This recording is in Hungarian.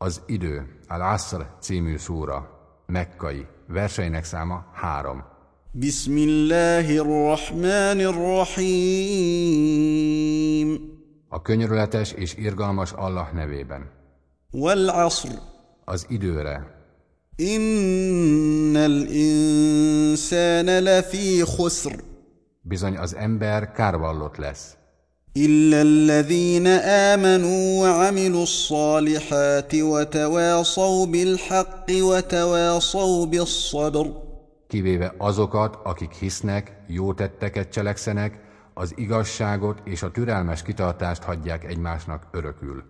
Az idő, Al-Asr című szóra, mekkai, verseinek száma három. Bismillahirrahmanirrahim. A könyörületes és irgalmas Allah nevében. Wal asr. Az időre. Innal insana lafi khusr. Bizony az ember kárvallott lesz. إلا الذين آمنوا وعملوا الصالحات وتواصوا بالحق وتواصوا بالصبر kivéve azokat, akik hisznek, jó tetteket cselekszenek, az igazságot és a türelmes kitartást hagyják egymásnak örökül.